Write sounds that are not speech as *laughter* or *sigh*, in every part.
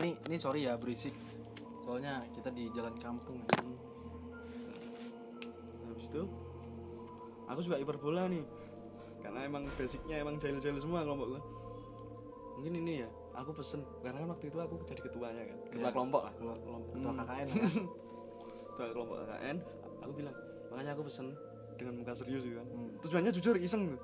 ini ini sorry ya berisik soalnya kita di jalan kampung habis itu aku juga hiperbola nih karena emang basicnya emang jahil-jahil semua kelompok gua mungkin ini ya aku pesen karena kan waktu itu aku jadi ketuanya kan ketua Iya. kelompok lah ketua kelompok ketua Hmm. KKN kan? *laughs* ketua kelompok KKN aku bilang makanya aku pesen dengan muka serius gitu kan Hmm. tujuannya jujur iseng tuh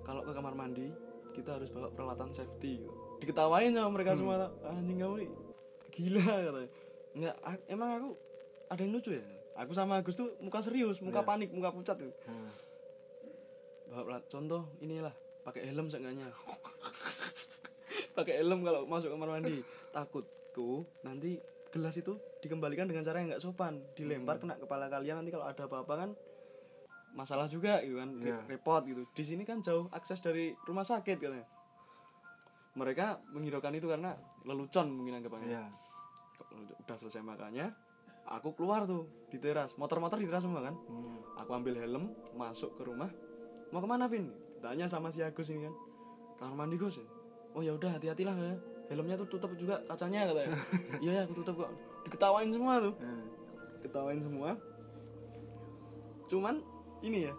kalau ke kamar mandi kita harus bawa peralatan safety gitu. Diketawain sama mereka Hmm. semua anjing kamu nih gila katanya nggak emang aku ada yang lucu ya? Aku sama Agus tuh muka serius muka Iya. panik muka pucat tuh. Hmm. bawa contoh inilah pakai helm seenggaknya. *laughs* Pakai helm kalau masuk kamar mandi. Takutku nanti gelas itu dikembalikan dengan cara yang nggak sopan. Dilempar kena kepala kalian nanti kalau ada apa-apa kan masalah juga gitu kan Iya. repot gitu. Di sini kan jauh akses dari rumah sakit katanya mereka menghiraukan itu karena lelucon mungkin anggapannya. Iya. udah selesai makannya aku keluar tuh di teras. Motor-motor di teras semua kan? Hmm. aku ambil helm masuk ke rumah. Mau ke mana Vin? Tanya sama si Agus ini kan. Kamar mandi Gus. Oh ya udah hati-hatilah ya. Helmnya tuh tutup juga kacanya katanya. *laughs* Iya ya aku tutup kok. Diketawain semua tuh. Hmm. ketawain semua. Cuman ini ya.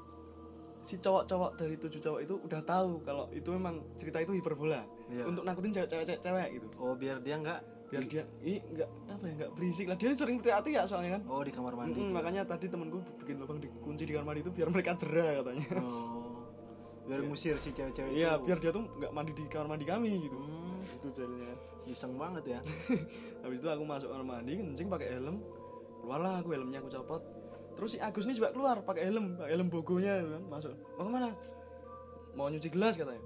Si cowok-cowok dari tujuh cowok itu udah tahu kalau itu memang cerita itu hiperbola Iya. untuk nakutin cewek-cewek cewek gitu. Oh biar dia nggak biar dia ih nggak apa ya nggak berisik lah. Dia sering teriak-teriak soalnya kan. Oh di kamar mandi Mm, makanya tadi temenku bikin lubang dikunci di kamar mandi itu biar mereka jerah katanya. Oh biar *laughs* ngusir si cewek-cewek iya itu. biar dia tuh nggak mandi di kamar mandi kami gitu. Hmm, itu jalannya iseng banget ya. *laughs* Habis itu aku masuk kamar mandi kencing pakai helm. Keluarlah aku helmnya aku copot. Terus si Agus ini juga keluar pakai helm pakai helm bogonya gitu kan masuk. Mau ke mana? Mau nyuci gelas katanya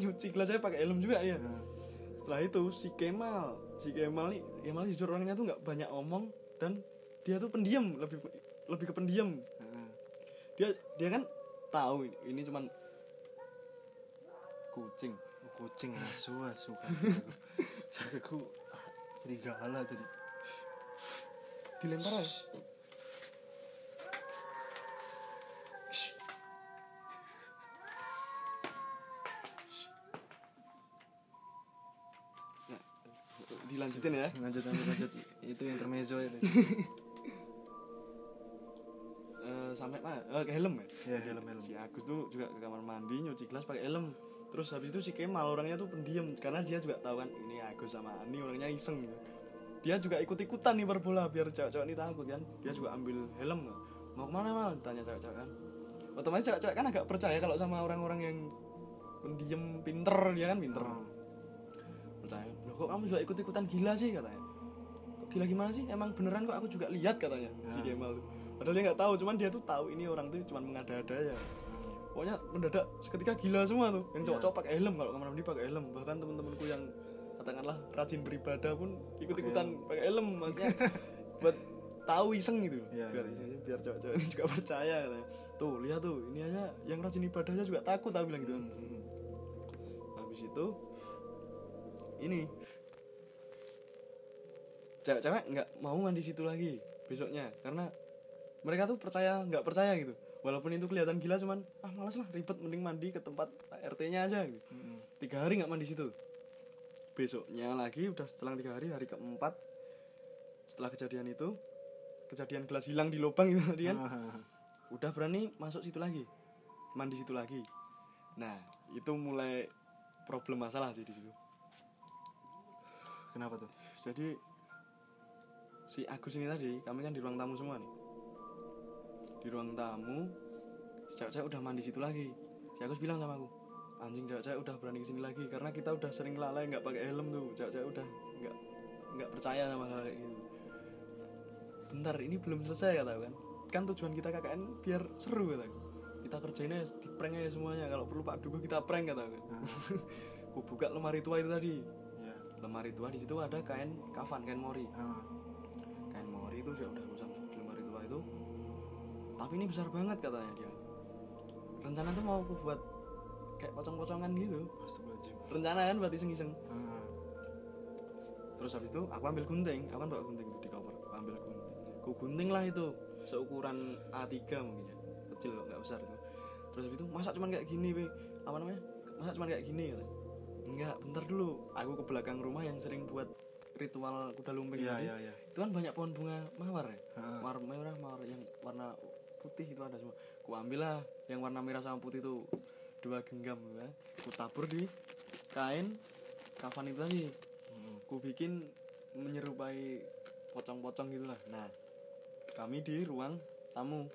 nyuci gelas saya pakai helm juga Hmm. setelah itu si Kemal si Kemal nih Kemal jujur orangnya tuh nggak banyak omong dan dia tuh pendiam lebih lebih ke pendiam. Hmm. dia dia kan tahu ini, ini cuman kucing. Kucing. Asu asu. *laughs* Aku serigala tadi. Dilempar dilanjutin ya. Lanjut lanjut lanjut. Itu intermezzo itu. *laughs* Eh, sampai mana? Ke helm ya? Ya helm helm. Si Agus tuh juga ke kamar mandi nyuci gelas pakai helm. Terus habis itu si Kemal orangnya tuh pendiam karena dia juga tahu kan ini Agus sama Ani orangnya iseng gitu. dia juga ikut ikutan nih berbola biar cewek-cewek ini takut kan. Dia juga ambil helm. Mau ke mana mal? Tanya cewek-cewek kan. Otomatis cewek-cewek kan agak percaya kalau sama orang-orang yang pendiam pinter dia kan pinter. Hmm. Percaya loh kok kamu juga ikut ikutan gila sih katanya? Kok gila gimana sih? Emang beneran kok aku juga lihat katanya si Kemal tuh padahal dia nggak tahu cuman dia tuh tahu ini orang tuh cuman mengada-ada ya pokoknya mendadak seketika gila semua tuh. Yang cowok-cowok pakai helm kalau kamar mandi pakai helm. Bahkan teman-temanku yang katakanlah rajin beribadah pun ikut-ikutan pakai helm makanya buat tahu iseng gitu Iya, biar biar cowok-cowok ini juga *laughs* percaya katanya. Tuh lihat tuh ini aja yang rajin ibadahnya juga takut aku bilang gitu Hmm. habis itu ini. Cewek-cewek nggak mau mandi situ lagi besoknya karena mereka tuh percaya nggak percaya gitu. Walaupun itu kelihatan gila cuman ah malas lah ribet mending mandi ke tempat RT-nya aja gitu. Hmm. tiga hari nggak mandi situ. Besoknya lagi udah setelah tiga hari hari keempat setelah kejadian itu kejadian gelas hilang di lubang itu tadi kan Ah, udah berani masuk situ lagi mandi situ lagi. Nah itu mulai problem masalah sih di situ kenapa tuh? Jadi si Agus ini tadi kami kan di ruang tamu semua nih. Di ruang tamu si cewek-cewek udah mandi situ lagi. Si Agus bilang sama aku anjing cewek-cewek udah berani ke sini lagi karena kita udah sering lalai nggak pakai helm tuh. Cewek-cewek udah nggak nggak percaya sama hal kayak gitu. Bentar ini belum selesai kata kan. Kan tujuan kita KKN biar seru kata aku. Kita kerjain aja di prank aja semuanya. Kalau perlu Pak Dugo kita prank kata aku kan. *laughs* Aku buka lemari tua itu tadi lemari tua di situ ada kain kafan kain mori. Ah. kain mori itu sudah udah usang di lemari tua itu. Tapi ini besar banget katanya dia. Rencana tuh mau aku buat kayak pocong-pocongan gitu. Rencana kan buat iseng-iseng. Ah. terus habis itu aku ambil gunting aku kan bawa gunting itu di cover aku ambil gunting. Aku gunting lah itu seukuran A3 mungkin ya. Kecil kok nggak besar itu. Terus habis itu masa cuman kayak gini be. Apa namanya? Masa cuman kayak gini kata enggak bentar dulu. Aku ke belakang rumah yang sering buat ritual kuda lumping iya tadi. iya iya. Itu kan banyak pohon bunga mawar ya? Ha. mawar merah mawar yang warna putih itu ada semua. Ku ambil lah yang warna merah sama putih itu. Dua genggam ya. Ku tabur di kain kafan itu tadi. Mm. ku bikin menyerupai pocong-pocong gitulah nah kami di ruang tamu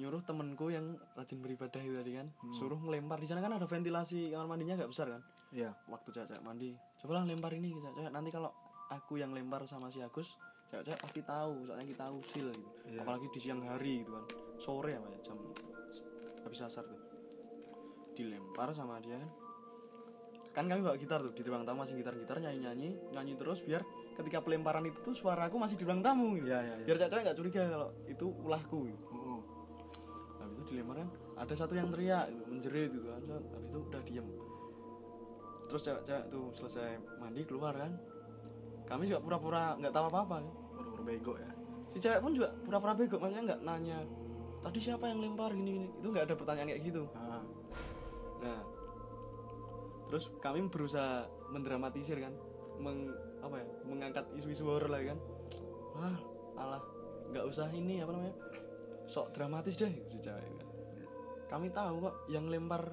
nyuruh temenku yang rajin beribadah itu tadi kan suruh ngelempar. Di sana kan ada ventilasi kamar mandinya agak besar kan iya. Waktu cewek mandi. Cobalah lempar ini cewek nanti kalau aku yang lempar sama si Agus cewek pasti tahu soalnya kita usil gitu. Iya. apalagi di siang hari gitu kan. Sore apa ya jam habis asar tuh. Dilempar sama dia. Kan kan kami bawa gitar tuh di ruang tamu masih gitar gitar nyanyi nyanyi nyanyi terus biar ketika pelemparan itu tuh suaraku masih di ruang tamu gitu. Iya iya iya. Biar cewek nggak curiga kalau itu ulahku gitu. Mm. habis itu dilempar kan ada satu yang teriak menjerit gitu kan. Habis itu udah diem terus cewek-cewek tuh selesai mandi keluar kan. Kami juga pura-pura nggak tahu apa-apa kan. Pura-pura bego ya. Si cewek pun juga pura-pura bego maksudnya nggak nanya tadi siapa yang lempar gini gini itu nggak ada pertanyaan kayak gitu. Ah. nah terus kami berusaha mendramatisir kan meng apa ya mengangkat isu-isu horor lah kan. Wah alah nggak usah ini apa namanya sok dramatis deh si cewek kan. kami tahu kok yang lempar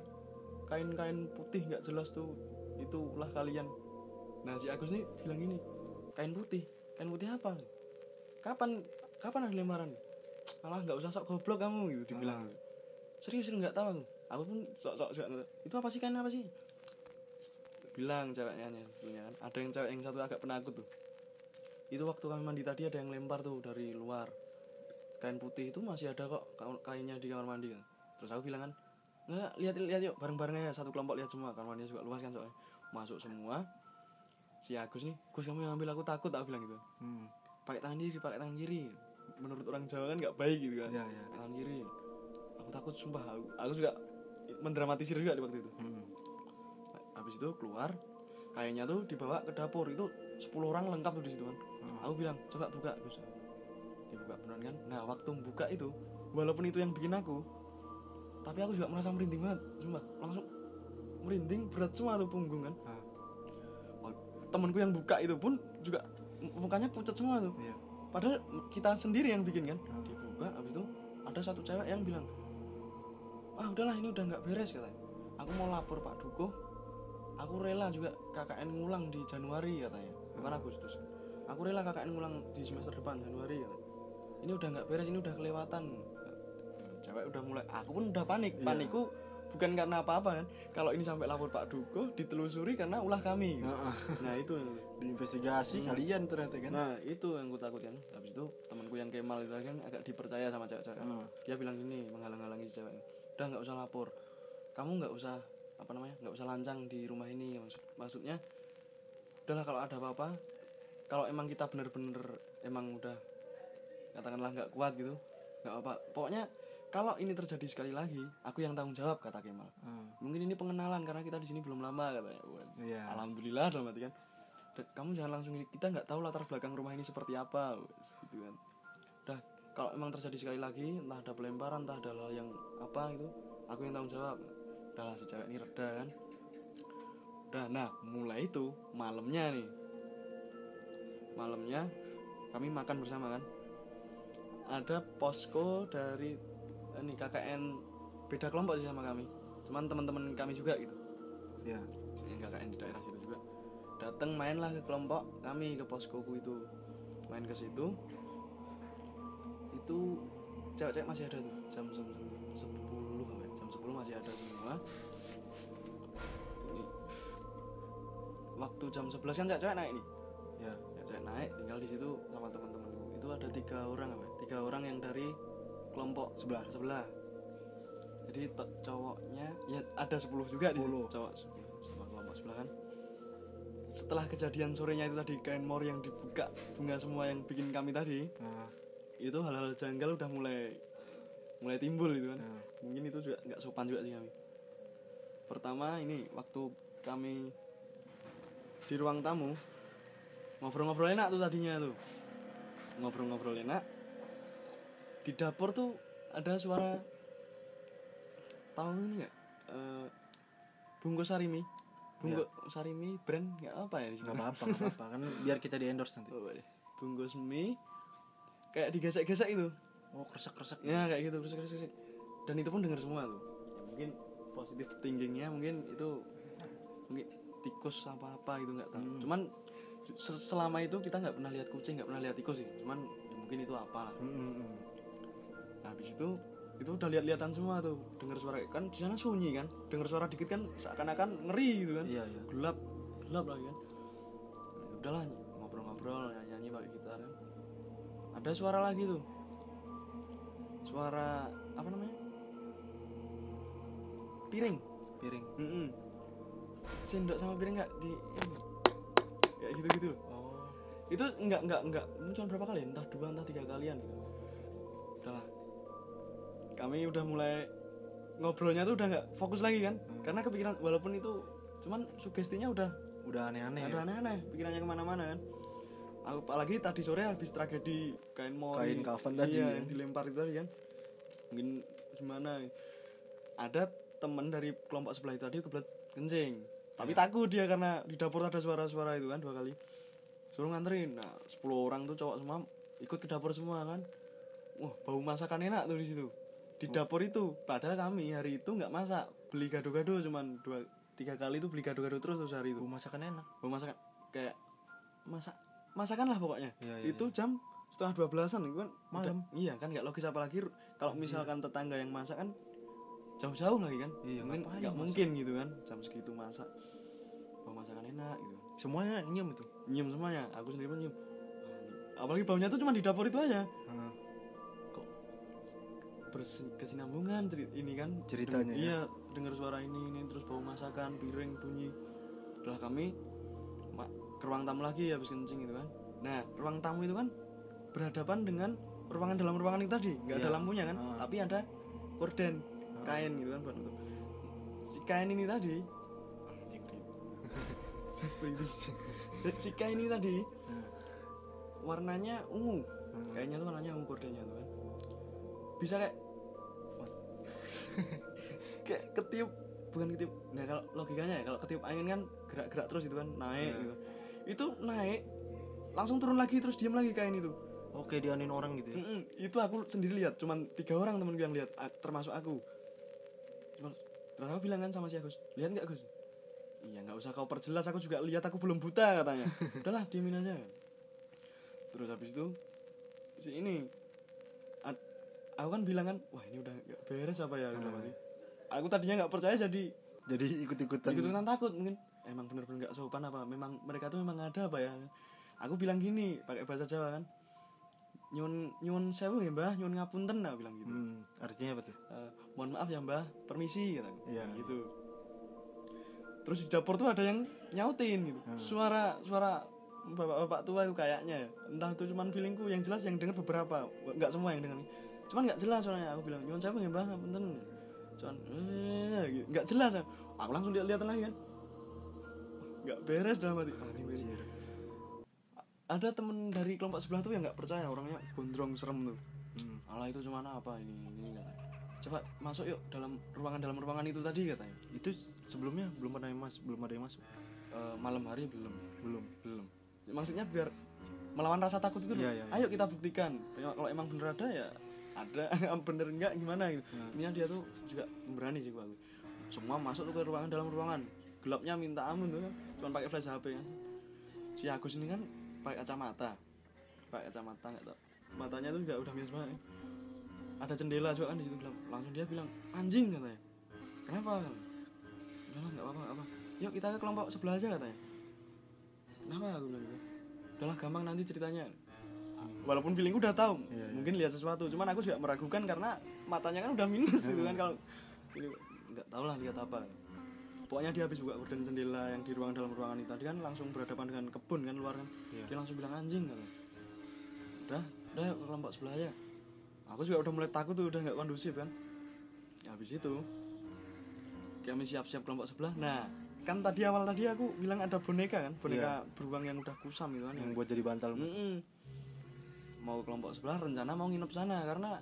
kain-kain putih nggak jelas tuh itu ulah kalian. Nah si Agus nih bilang gini kain putih. Kain putih apa? Kapan kapan ada lemparan alah nggak usah sok goblok kamu gitu dibilang. Serius serius nggak tahu aku. Aku pun sok sok juga itu apa sih kain apa sih? Bilang ceweknya nih sebetulnya kan. Ada yang cewek yang satu agak penakut tuh. Itu waktu kami mandi tadi ada yang lempar tuh dari luar. Kain putih itu masih ada kok ka- kainnya di kamar mandi. Kan terus aku bilang kan nggak lihat lihat yuk bareng bareng aja satu kelompok lihat semua. Kamar mandinya juga luas kan soalnya masuk semua. Si Agus nih Gus kamu yang ambil aku takut aku bilang gitu. Hmm. pakai tangan kiri pakai tangan kiri. Menurut orang Jawa kan nggak baik gitu kan. Iya iya. Tangan kiri. Aku takut sumpah. Aku, aku juga mendramatisir juga di waktu itu. Hmm. habis itu keluar kayaknya tuh dibawa ke dapur. Itu 10 orang lengkap tuh di situ kan. Hmm. aku bilang coba buka. Gus dibuka beneran kan. Nah waktu buka itu walaupun itu yang bikin aku tapi aku juga merasa merinding banget sumpah. Langsung merinding berat semua tuh punggung kan. Ah. Oh, temanku yang buka itu pun juga mukanya pucat semua tuh. Iya. Padahal kita sendiri yang bikin kan. Hmm. dibuka habis itu ada satu cewek yang bilang ah udahlah ini udah nggak beres katanya. Aku mau lapor Pak Duko aku rela juga KKN ngulang di Januari katanya. Bukan Agustus. Aku rela KKN ngulang di semester depan Januari katanya. ini udah nggak beres ini udah kelewatan. Cewek udah mulai aku pun udah panik. Iya. Bukan karena apa-apa kan? Kalau ini sampai lapor Pak Duko ditelusuri karena ulah kami. Heeh. nah itu diinvestigasi kalian ternyata kan? Nah itu yang gue takutkan Habis itu temanku yang Kemal itu kan agak dipercaya sama cewek-cewek Hmm. Dia bilang gini menghalang-halangi si cewek Udah nggak usah lapor. Kamu nggak usah apa namanya nggak usah lancang di rumah ini. Maksud, Maksudnya Udahlah kalau ada apa-apa Kalau emang kita bener-bener Emang udah Katakanlah nggak kuat gitu nggak apa Pokoknya kalau ini terjadi sekali lagi Aku yang tanggung jawab kata Kemal. Hmm. Mungkin ini pengenalan karena kita di sini belum lama katanya Wah, iya. Alhamdulillah dalam arti kan. Kamu jangan langsung ini kita nggak tahu latar belakang rumah ini seperti apa gitu kan. Udah kalau emang terjadi sekali lagi entah ada pelemparan entah ada hal yang apa gitu aku yang tanggung jawab. Udahlah si cewek ini reda kan. Udah nah mulai itu malamnya nih. Malamnya kami makan bersama kan. Ada posko dari ini KKN beda kelompok sih sama kami. Cuman teman-teman kami juga gitu. Iya. Yang KKN di daerah situ juga. Datang mainlah ke kelompok kami ke poskoku itu. Main ke situ. Itu cewek-cewek masih ada tuh. Jam jam, jam 10 apa ya? jam 10 masih ada semua. Ini. Waktu jam 11 kan cewek-cewek naik nih. Iya. Cewek naik tinggal di situ sama teman-temanku. Itu ada tiga orang apa ya? tiga orang yang dari kelompok sebelah. Sebelah. Jadi cowoknya ya ada 10 juga di situ, cowok 10 sama kelompok sebelah kan. Setelah kejadian sorenya itu tadi kain mor yang dibuka bunga semua yang bikin kami tadi nah, itu hal-hal janggal udah mulai mulai timbul gitu kan. Nah. mungkin itu juga nggak sopan juga sih kami. Pertama ini waktu kami di ruang tamu ngobrol-ngobrol enak tuh tadinya tuh. Ngobrol-ngobrol enak di dapur tuh ada suara tahu ini nggak? Eh, bungkus sarimi. Bungkus sarimi brand nggak apa ya nggak apa-apa nggak apa-apa. Kan biar kita di endorse nanti. Oh, bungkus mie kayak digesek-gesek itu. Oh kresek kresek ya kayak gitu terus. dan itu pun dengar semua tuh. Ya, mungkin positif thinkingnya mungkin itu mungkin tikus apa apa gitu nggak tahu. Hmm. cuman se- selama itu kita nggak pernah lihat kucing nggak pernah lihat tikus sih. Cuman ya mungkin itu apa lah nah habis itu itu udah lihat-lihatan semua tuh dengar suara kan di sana sunyi kan dengar suara dikit kan seakan-akan ngeri gitu kan. Iya iya. Gelap gelap lagi kan. Nah, udahlah ngobrol-ngobrol nyanyi pakai gitar kan. Ada suara lagi tuh. Suara apa namanya? Piring. Piring. Mm-mm. sendok sama piring nggak di ini. kayak gitu gitu oh. Itu nggak nggak nggak muncul berapa kali entah dua entah tiga kalian gitu kami udah mulai ngobrolnya tuh udah nggak fokus lagi kan? Karena kepikiran walaupun itu cuman sugestinya udah udah aneh-aneh ada ya? aneh-aneh pikirannya ke mana-mana kan. Apalagi tadi sore habis tragedi kain mori Kain kafan tadi, iya, kan? yang dilempar itu tadi kan. Mungkin gimana ada temen dari kelompok sebelah itu tadi kebelet kencing. Tapi Iya. takut dia karena di dapur ada suara-suara itu kan dua kali. Suruh nganterin. Nah 10 orang tuh cowok semua ikut ke dapur semua kan. Wah bau masakan enak tuh di situ di dapur itu padahal kami hari itu nggak masak. Beli gado-gado cuman dua tiga kali itu beli gado-gado terus tuh hari itu. Masakan enak. Mau masakan kayak masak masakan lah pokoknya. Iya, iya, itu jam setengah dua belasan itu kan Malam. udah- iya kan nggak logis apalagi kalau misalkan tetangga yang masak kan jauh-jauh lagi kan. Iya, mungkin nggak mungkin gitu kan jam segitu masak. Mau masakan enak gitu. Semuanya nyium itu? Nyium semuanya aku sendiri pun nyium. Apalagi baunya tuh cuma di dapur itu aja. Heeh. Berkesinambungan cerit ini kan. Ceritanya Deng- ya? iya dengar suara ini ini terus bau masakan piring bunyi. Udah kami ke ruang tamu lagi habis kencing gitu kan. Nah ruang tamu itu kan berhadapan dengan ruangan dalam ruangan itu tadi. Nggak ada Iya. lampunya kan? Ah. tapi ada korden kain gitu kan buat nutup si kain ini tadi. *laughs* Si kain ini tadi warnanya ungu. Hmm. kayaknya tuh warnanya ungu kordennya tuh kan bisa kayak *laughs* kayak ketiup bukan ketiup. Nah kalau logikanya ya kalau ketiup angin kan gerak-gerak terus itu kan naik Iya. gitu. Itu naik langsung turun lagi terus diam lagi kain itu oke dianin orang gitu ya? Mm-mm, itu aku sendiri lihat cuman tiga orang temen yang lihat termasuk aku. Cuman terus aku bilang kan sama si Agus lihat nggak Gus? Iya nggak usah kau perjelas aku juga lihat aku belum buta katanya. *laughs* Udahlah diemin aja. Terus habis itu si ini aku kan bilang kan wah ini udah nggak beres apa ya? Udah mati aku tadinya nggak percaya jadi jadi ikut-ikutan. Ikutan takut mungkin. Emang bener-bener nggak sopan apa memang mereka tuh memang ada apa ya? Aku bilang gini pakai bahasa Jawa kan. Nyun nyun sewu ya mbah nyun ngapunten aku bilang gitu. Hmm, artinya apa tuh? Eh, mohon maaf ya mbah permisi kata Iya. gitu. Terus di dapur tuh ada yang nyautin gitu. Suara suara bapak-bapak tua itu kayaknya ya. Entah itu cuman feelingku yang jelas yang dengar beberapa nggak semua yang dengar cuman nggak jelas soalnya aku bilang nyun sewu ya mbah? Ngapunten cuman eh, gitu. nggak jelas aku langsung lihat-lihat lagi kan. Nggak beres dalam hati. Ada temen dari kelompok sebelah tuh yang nggak percaya orangnya gondrong serem tuh. Hmm. Allah itu cuma apa ini ini katanya. coba masuk yuk dalam ruangan dalam ruangan itu tadi katanya. Itu sebelumnya belum ada yang mas belum ada yang masuk? Eh, malam hari belum. Belum. Belum. Maksudnya biar melawan rasa takut itu loh. Iya, iya, iya. ayo kita buktikan. Ya, kalau emang bener ada ya ada *laughs* bener enggak gimana gitu. Intinya dia tuh juga berani sih tuh. semua masuk ke ruangan dalam ruangan. Gelapnya minta ampun tuh kan cuma pakai flash HP kan. Si Agus ini kan pakai kacamata. Pakai kacamata nggak tau matanya tuh juga udah minus banget ya. ada jendela juga kan di situ gelap. Langsung dia bilang anjing katanya. Kenapa? Udah lah nggak apa-apa nggak apa yuk kita ke kelompok sebelah aja katanya. Kenapa? aku bilang gitu. Udahlah gampang nanti ceritanya walaupun feelingku udah tahu Iya, iya. mungkin lihat sesuatu. Cuman aku juga meragukan karena matanya kan udah minus gitu kan kalau ini nggak tahu lah lihat apa. Pokoknya dia habis buka gorden jendela yang di ruang dalam ruangan itu tadi kan langsung berhadapan dengan kebun kan luar kan. Iya. dia langsung bilang anjing kan udah udah kelompok sebelah aja aku juga udah mulai takut tuh udah nggak kondusif kan. Ya, habis itu kami siap-siap kelompok sebelah. Nah kan tadi awal tadi aku bilang ada boneka kan boneka beruang yang udah kusam gitu kan yang buat jadi bantal. Mm-mm. Mau kelompok sebelah rencana mau nginep sana karena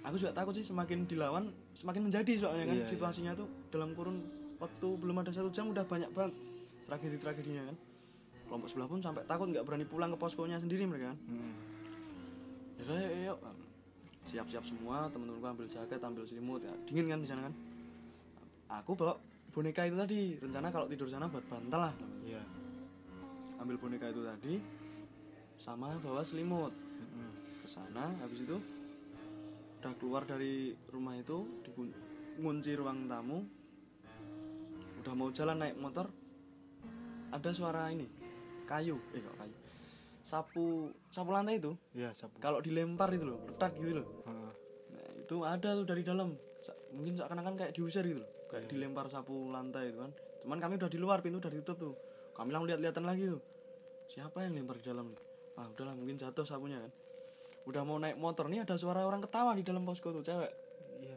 aku juga takut sih semakin dilawan semakin menjadi soalnya kan Iya, iya. situasinya tuh dalam kurun waktu belum ada satu jam udah banyak banget tragedi tragedinya kan kelompok sebelah pun sampai takut nggak berani pulang ke poskonya sendiri mereka kan Hmm. ya udah, yuk, yuk. siap-siap semua temen-temenku ambil jaket ambil selimut ya dingin kan di sana kan aku bawa boneka itu tadi rencana kalau tidur sana buat bantal lah Iya. ambil boneka itu tadi sama bawa selimut. Mm-mm. ke sana habis itu udah keluar dari rumah itu dikunci ruang tamu. Udah mau jalan naik motor ada suara ini kayu. Eh kok kayu? Sapu sapu lantai itu? Iya, sapu. kalau dilempar itu loh retak gitu loh. Heeh. nah, itu ada tuh dari dalam. Mungkin seakan-akan kayak diusir gitu loh kayak Iya. dilempar sapu lantai itu kan. Cuman kami udah di luar pintu udah ditutup tuh. Kami langsung lihat-lihatan lagi tuh. Siapa yang lempar di dalam nih ah udahlah mungkin jatuh sapunya kan udah mau naik motor nih ada suara orang ketawa di dalam posko tuh cewek Iya.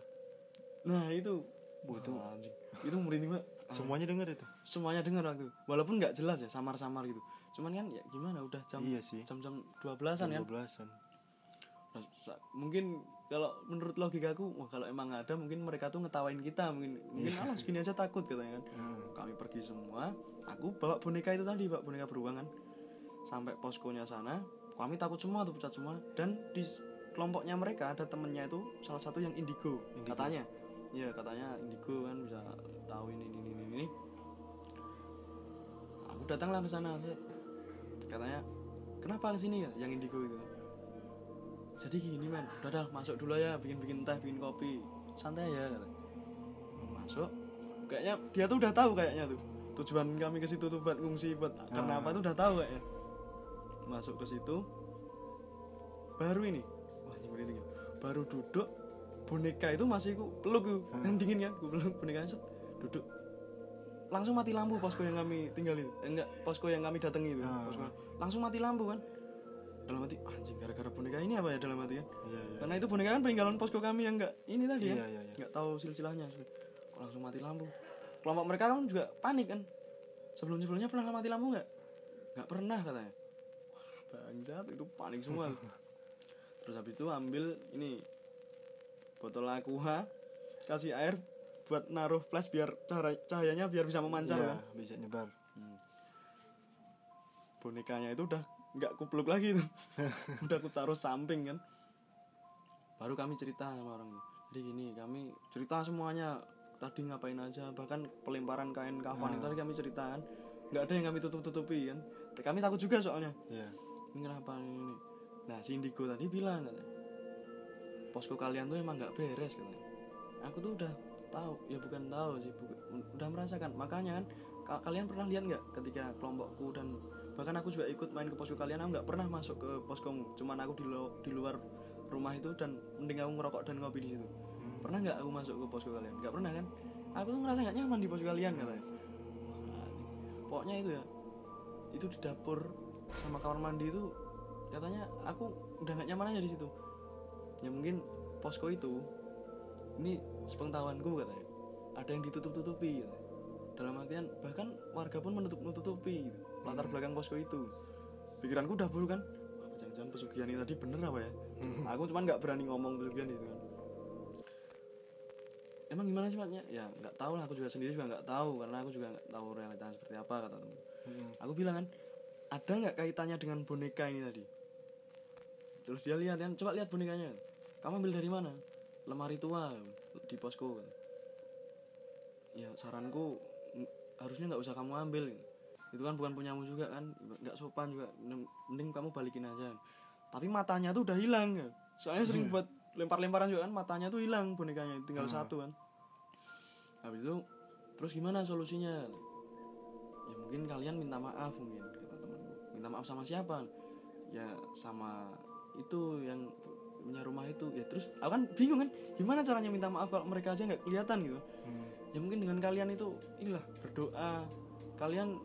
nah itu Wah, itu anjing. itu merinding banget *laughs* Semuanya denger itu. semuanya dengar waktu walaupun nggak jelas ya samar-samar gitu cuman kan ya gimana udah jam Iya sih. jam-jam 12-an kan 12-an. Nah, sa- mungkin kalau menurut logikaku wah kalau emang ada mungkin mereka tuh ngetawain kita mungkin mungkin alah segini aja takut katanya kan Hmm. kami pergi semua aku bawa boneka itu tadi pak boneka beruang kan sampai poskonya sana kami takut semua tuh pucat semua. Dan di kelompoknya mereka ada temennya itu salah satu yang indigo, Indigo. katanya. Ya katanya indigo kan bisa tahu ini ini ini ini. Aku datanglah ke sana katanya kenapa ke sini ya yang indigo itu? Jadi gini men. Udah dah masuk dulu ya bikin bikin teh bikin kopi. Santai ya masuk. Kayaknya dia tuh udah tahu kayaknya tuh tujuan kami ke situ tuh buat ngungsi buat karena Ah. apa tuh udah tahu kayaknya masuk ke situ baru ini. Wah ini merinding ya. baru duduk boneka itu masih ku peluk tuh kan dingin kan ku peluk bonekanya set duduk. Langsung mati lampu posko yang kami tinggal itu. Eh, enggak posko yang kami datangi itu Ah. posko. langsung mati lampu kan. Dalam hati anjing gara-gara boneka ini apa ya dalam hati kan? Iya, iya. karena itu boneka kan peninggalan posko kami yang enggak ini tadi Iya, ya iya, iya. nggak tahu silsilahnya. Kok langsung mati lampu? Kelompok mereka kan juga panik kan. Sebelum sebelumnya pernah mati lampu nggak nggak pernah katanya bangsat itu panik semua. Terus habis itu ambil ini botol aqua kasih air buat naruh flash biar cahaya- cahayanya biar bisa memancar kan? bisa nyebar. bonekanya itu udah nggak kupluk lagi tuh *laughs* udah aku taruh samping kan? Baru kami cerita sama orang jadi gini kami cerita semuanya. Tadi ngapain aja bahkan pelemparan kain kafan itu tadi kami ceritakan nggak ada yang kami tutup tutupi kan kami takut juga soalnya. Iya. Ini kenapa ini, nah si Indigo tadi bilang katanya posko kalian tuh emang nggak beres katanya. Aku tuh udah tahu ya bukan tahu sih bu- udah merasakan. Makanya kan ka- kalian pernah lihat nggak ketika kelompokku dan bahkan aku juga ikut main ke posko kalian aku nggak pernah masuk ke poskomu. Cuman aku di, lo- di luar rumah itu dan mending aku ngerokok dan ngopi di situ. Pernah nggak aku masuk ke posko kalian? Nggak pernah kan? Aku tuh ngerasa nggak nyaman di posko kalian katanya. Wah, pokoknya itu ya itu di dapur sama kamar mandi itu katanya aku udah nggak nyaman aja di situ ya mungkin posko itu ini sepengetahuanku katanya ada yang ditutup tutupi gitu. dalam artian bahkan warga pun menutup nutupi gitu. latar belakang posko itu pikiranku udah buruk kan jangan-jangan pesugihan ini tadi bener apa ya aku cuman nggak berani ngomong pesugihan itu kan emang gimana sih Matnya? ya nggak tahu lah aku juga sendiri juga nggak tahu karena aku juga nggak tahu realitanya seperti apa kata temen Hmm. aku bilang kan ada nggak kaitannya dengan boneka ini tadi? Terus dia lihat kan? Coba lihat bonekanya kamu ambil dari mana? Lemari tua di posko ya saranku harusnya nggak usah kamu ambil itu kan bukan punyamu juga kan? Nggak sopan juga. Mending- kamu balikin aja tapi matanya tuh udah hilang ya. soalnya sering buat lempar-lemparan juga kan? Matanya tuh hilang bonekanya tinggal satu kan? Habis itu terus gimana solusinya? Ya mungkin kalian minta maaf mungkin minta maaf sama siapa? Ya sama itu yang punya rumah itu. Ya terus aku kan bingung kan gimana caranya minta maaf kalau mereka aja nggak kelihatan gitu? Hmm. ya mungkin dengan kalian itu inilah berdoa. Kalian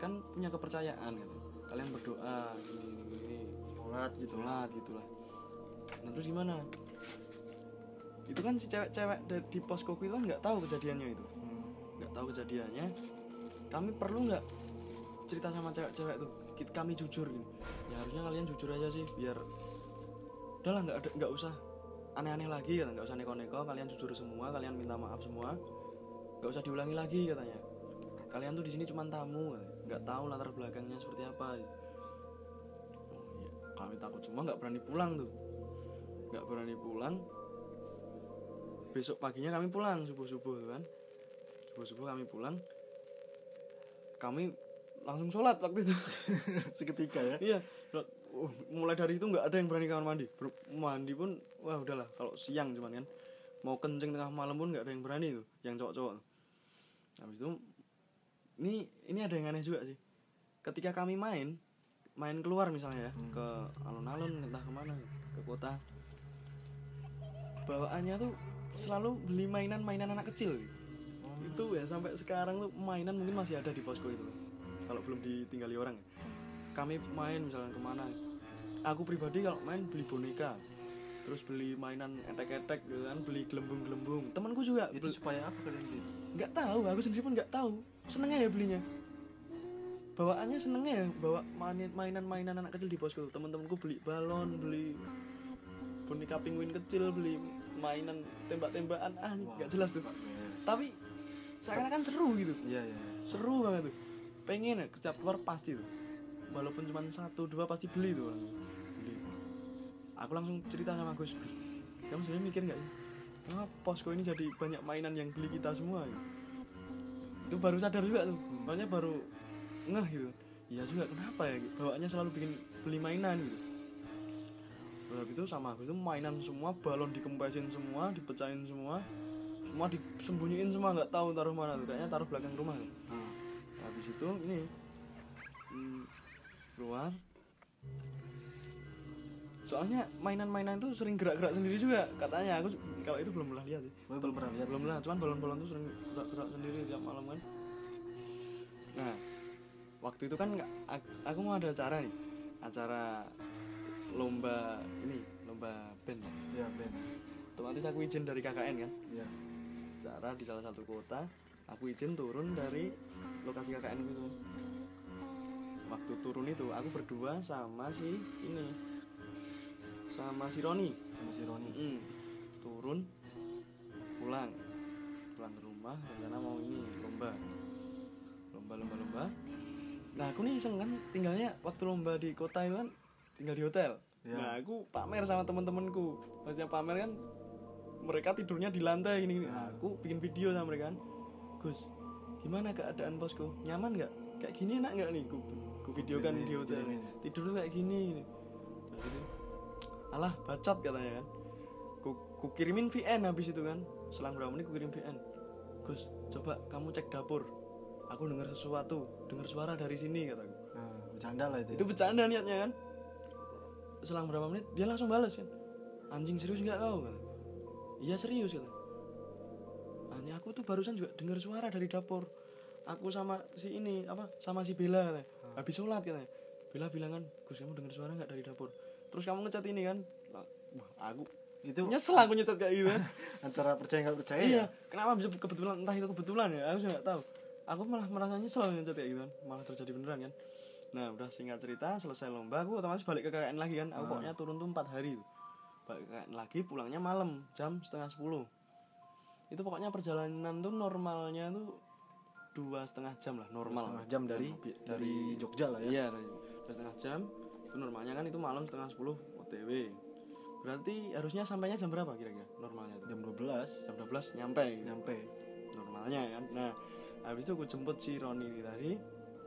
kan punya kepercayaan gitu. Kalian berdoa gini gini, gini Sholat gitu. sholat. Gitulah. Nah, terus gimana? Itu kan si cewek-cewek di poskoku itu kan nggak tahu kejadiannya itu. Hmm. nggak tahu kejadiannya. Kami perlu nggak cerita sama cewek-cewek tuh Kami jujur gini ya harusnya kalian jujur aja sih biar udahlah nggak ada nggak usah aneh-aneh lagi ya nggak usah neko-neko kalian jujur semua kalian minta maaf semua. Nggak usah diulangi lagi katanya. Kalian tuh di sini cuma tamu nggak tahu latar belakangnya seperti apa. Oh, iya. kami takut semua nggak berani pulang tuh. Nggak berani pulang. Besok paginya kami pulang subuh subuh kan. Subuh subuh kami pulang. Kami langsung sholat waktu itu. *laughs* Seketika ya? Iya. Uh, mulai dari itu nggak ada yang berani kamar mandi. Ber- mandi pun wah udahlah kalau siang cuman kan. Mau kencing tengah malam pun nggak ada yang berani tuh yang cowok-cowok habis itu ini ini ada yang aneh juga sih. Ketika kami main main keluar misalnya ya ke alun-alun entah ke mana ke kota bawaannya tuh selalu beli mainan-mainan anak kecil. Itu ya sampai sekarang tuh mainan mungkin masih ada di posko itu kalau belum ditinggali orang kami main misalnya ke mana. Aku pribadi kalau main beli boneka terus beli mainan etek-etek gitu kan beli gelembung-gelembung. Temanku juga itu supaya apa kalian beli itu? Nggak tahu aku sendiri pun nggak tahu. Senengnya ya belinya. Bawaannya senengnya ya bawa mainan-mainan anak kecil di posko. Teman-temanku beli balon beli boneka penguin kecil beli mainan tembak-tembakan. Ah nggak jelas tuh. tapi seakan-akan seru gitu. Iya iya iya. seru banget tuh pengen ya setiap keluar pasti tuh. Walaupun cuma satu dua pasti beli tuh orang. Beli. Aku langsung cerita sama Gus Gus kamu sebenarnya mikir nggak sih ah, posko ini jadi banyak mainan yang beli kita semua gitu. itu baru sadar juga tuh makanya baru ngeh gitu. Iya juga kenapa ya? Bawaannya selalu bikin beli mainan gitu. Habis itu sama Agus itu mainan semua balon dikempesin semua dipecahin semua semua disembunyiin semua nggak tahu taruh mana tuh kayaknya taruh belakang rumah tuh. Hmm. Habis itu ini. Hmm, keluar. Soalnya mainan-mainan itu sering gerak-gerak sendiri juga katanya. Aku kalau itu belum pernah lihat sih. Belum pernah lihat. Belum pernah cuman balon-balon tuh sering gerak-gerak sendiri tiap malam kan. Nah waktu itu kan aku, mau ada acara nih. Acara lomba ini lomba band. Ya. Ben otomatis aku izin dari KKN kan. Iya. Acara di salah satu kota aku izin turun dari lokasi KKN gitu waktu turun itu aku berdua sama si ini. Sama si Roni. Sama si Roni. Mm. turun pulang. Pulang ke rumah rencana mau ini lomba. Lomba lomba lomba. Nah aku nih iseng kan tinggalnya waktu lomba di kota itu kan tinggal di hotel. Ya. nah aku pamer sama temen-temenku. Maksudnya pamer kan mereka tidurnya di lantai ini. Nah, aku bikin video sama mereka kan Gus gimana keadaan bosku? Nyaman nggak? Kayak gini enak nggak nih? Ku, ku videokan Kirimin, di hotel kirimin. tidur kayak gini. Alah bacot katanya kan. Ku, ku kirimin VN habis itu kan. Selang berapa menit ku kirim VN Gus coba kamu cek dapur. Aku dengar sesuatu dengar suara dari sini kataku. Nah, bercanda lah itu itu bercanda niatnya kan. Selang berapa menit dia langsung balas kan. Anjing serius nggak kau? Iya serius kata anjing aku tuh barusan juga dengar suara dari dapur. Aku sama si ini apa sama si Bella katanya. Habis sholat katanya. Bella bilang kan Gus kamu dengar suara nggak dari dapur? Terus kamu ngecat ini kan? Wah aku itu nyesel aku nyetat kayak gitu. *laughs* Antara percaya nggak percaya iya. kenapa bisa kebetulan entah itu kebetulan ya aku nggak tahu. Aku malah merasa nyesel nyetat kayak gitu kan. Malah terjadi beneran kan. Nah udah singkat cerita selesai lomba aku otomatis balik ke KKN lagi kan. Aku pokoknya turun tuh empat hari balik ke KKN lagi pulangnya malam jam setengah sepuluh itu pokoknya perjalanan tuh normalnya tuh dua setengah jam lah normal setengah jam dari Bi- dari Jogja lah ya Iya, dari dua setengah jam. Itu normalnya kan itu malam setengah sepuluh OTW. Berarti harusnya sampainya jam berapa kira-kira normalnya tuh? jam 12 Jam 12 nyampe gitu. nyampe Normalnya kan. Nah, habis itu aku jemput si Roni ini tadi.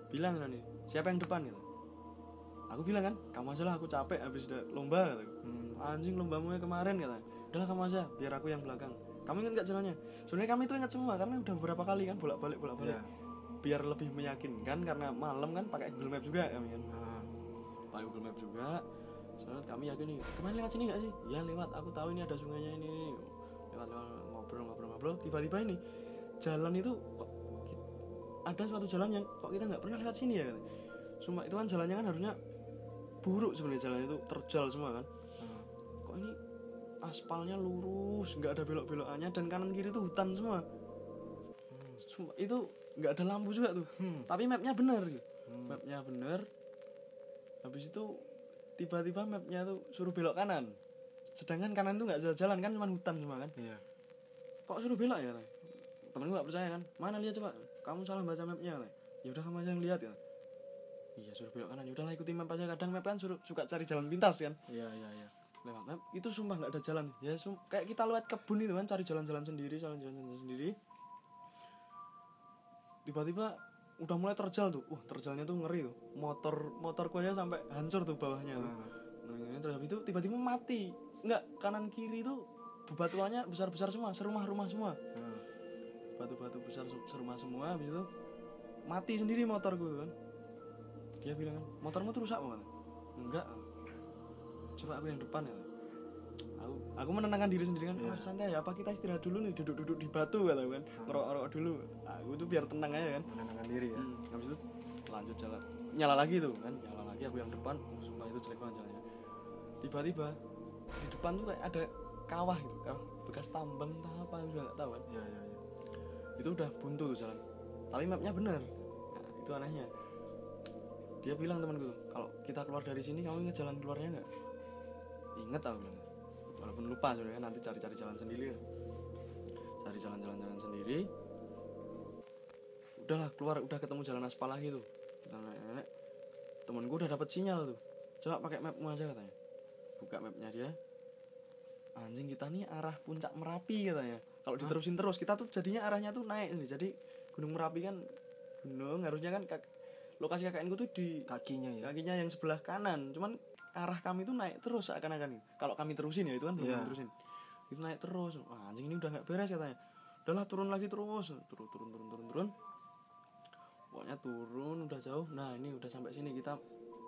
Bilang Roni, siapa yang depan gitu? Aku bilang kan, kamu aja lah aku capek habis udah lomba kataku. Hmm. Anjing lombamu yang kemarin kata. Udahlah kamu aja, biar aku yang belakang. Kamu ingat gak jalannya? Sebenarnya kami itu ingat semua karena udah beberapa kali kan bolak-balik bolak-balik. Iya. Biar lebih meyakinkan karena malam kan pakai Google Map juga kami kan Nah, pakai Google Map juga soalnya kami yakin nih kemarin lewat sini nggak sih ya lewat aku tahu ini ada sungainya ini, ini. lewat lewat ngobrol ngobrol ngobrol tiba-tiba ini jalan itu kok ada suatu jalan yang kok kita nggak pernah lewat sini ya katanya. Cuma itu kan jalannya kan harusnya buruk sebenarnya jalannya itu terjal semua kan nah. kok ini aspalnya lurus nggak ada belok-belokannya dan kanan kiri itu hutan semua. Sumpah, itu nggak ada lampu juga tuh. Hmm. tapi mapnya bener gitu. Mapnya bener. Habis itu tiba-tiba mapnya tuh suruh belok kanan. Sedangkan kanan tuh nggak jalan kan cuma hutan semua kan. Iya. Kok suruh belok ya katanya? temenku nggak percaya kan? Mana lihat coba? Kamu salah baca mapnya katanya. ya udah kamu aja yang lihat ya. Iya suruh belok kanan. Ya udahlah ikuti map aja. Kadang map kan suruh suka cari jalan pintas kan? Iya iya iya lewat. Map itu sumpah nggak ada jalan. Ya sum- kayak kita lewat kebun itu kan cari jalan-jalan sendiri jalan-jalan sendiri tiba-tiba udah mulai terjal tuh. Wah terjalnya tuh ngeri tuh. Motor motorku aja sampai hancur tuh bawahnya tuh. Nah, terus habis itu tiba-tiba mati. Nggak kanan kiri tuh bebatuannya besar-besar semua serumah-rumah semua. Nah, batu-batu besar se- serumah semua habis itu mati sendiri motorku tuh kan. Dia bilang kan motormu tuh rusak banget enggak coba aku yang depan ya. Aku aku menenangkan diri sendiri kan Iya. "Ah, santai ya apa kita istirahat dulu nih? Duduk-duduk di batu kata kan. Ngerok-ngerok dulu. Aku tuh biar tenang aja kan. Menenangkan diri ya. Hmm, habis itu lanjut jalan. Nyala lagi tuh kan nyala lagi aku yang depan. Oh, sumpah itu jelek banget jalannya. Tiba-tiba di depan tuh kayak ada kawah gitu kawah bekas tambang entah apa juga nggak tahu kan. Iya iya iya. Itu udah buntu tuh jalan. Tapi mapnya bener nah, itu anehnya. Dia bilang temanku kalau kita keluar dari sini kamu inget jalan keluarnya nggak inget aku bilang walaupun lupa sebenarnya nanti cari-cari jalan sendiri lah. cari jalan-jalan-jalan sendiri. Udahlah keluar. Udah ketemu jalan aspal lagi tuh. Kita nenek temenku udah dapet sinyal tuh. Coba pakai mapmu aja katanya. Buka mapnya dia. Anjing kita nih arah puncak merapi katanya. Kalau diterusin terus kita tuh jadinya arahnya tuh naik nih. Jadi gunung merapi kan gunung harusnya kan kak- lokasi KKN ku tuh di kakinya ya? kakinya yang sebelah kanan. Cuman arah kami tuh naik terus seakan-akan kalau kami terusin ya itu kan belum kami terusin. Itu naik terus. Wah, anjing ini udah nggak beres katanya. Udahlah turun lagi terus. Turun turun turun turun turun. Pokoknya turun udah jauh. Nah ini udah sampai sini kita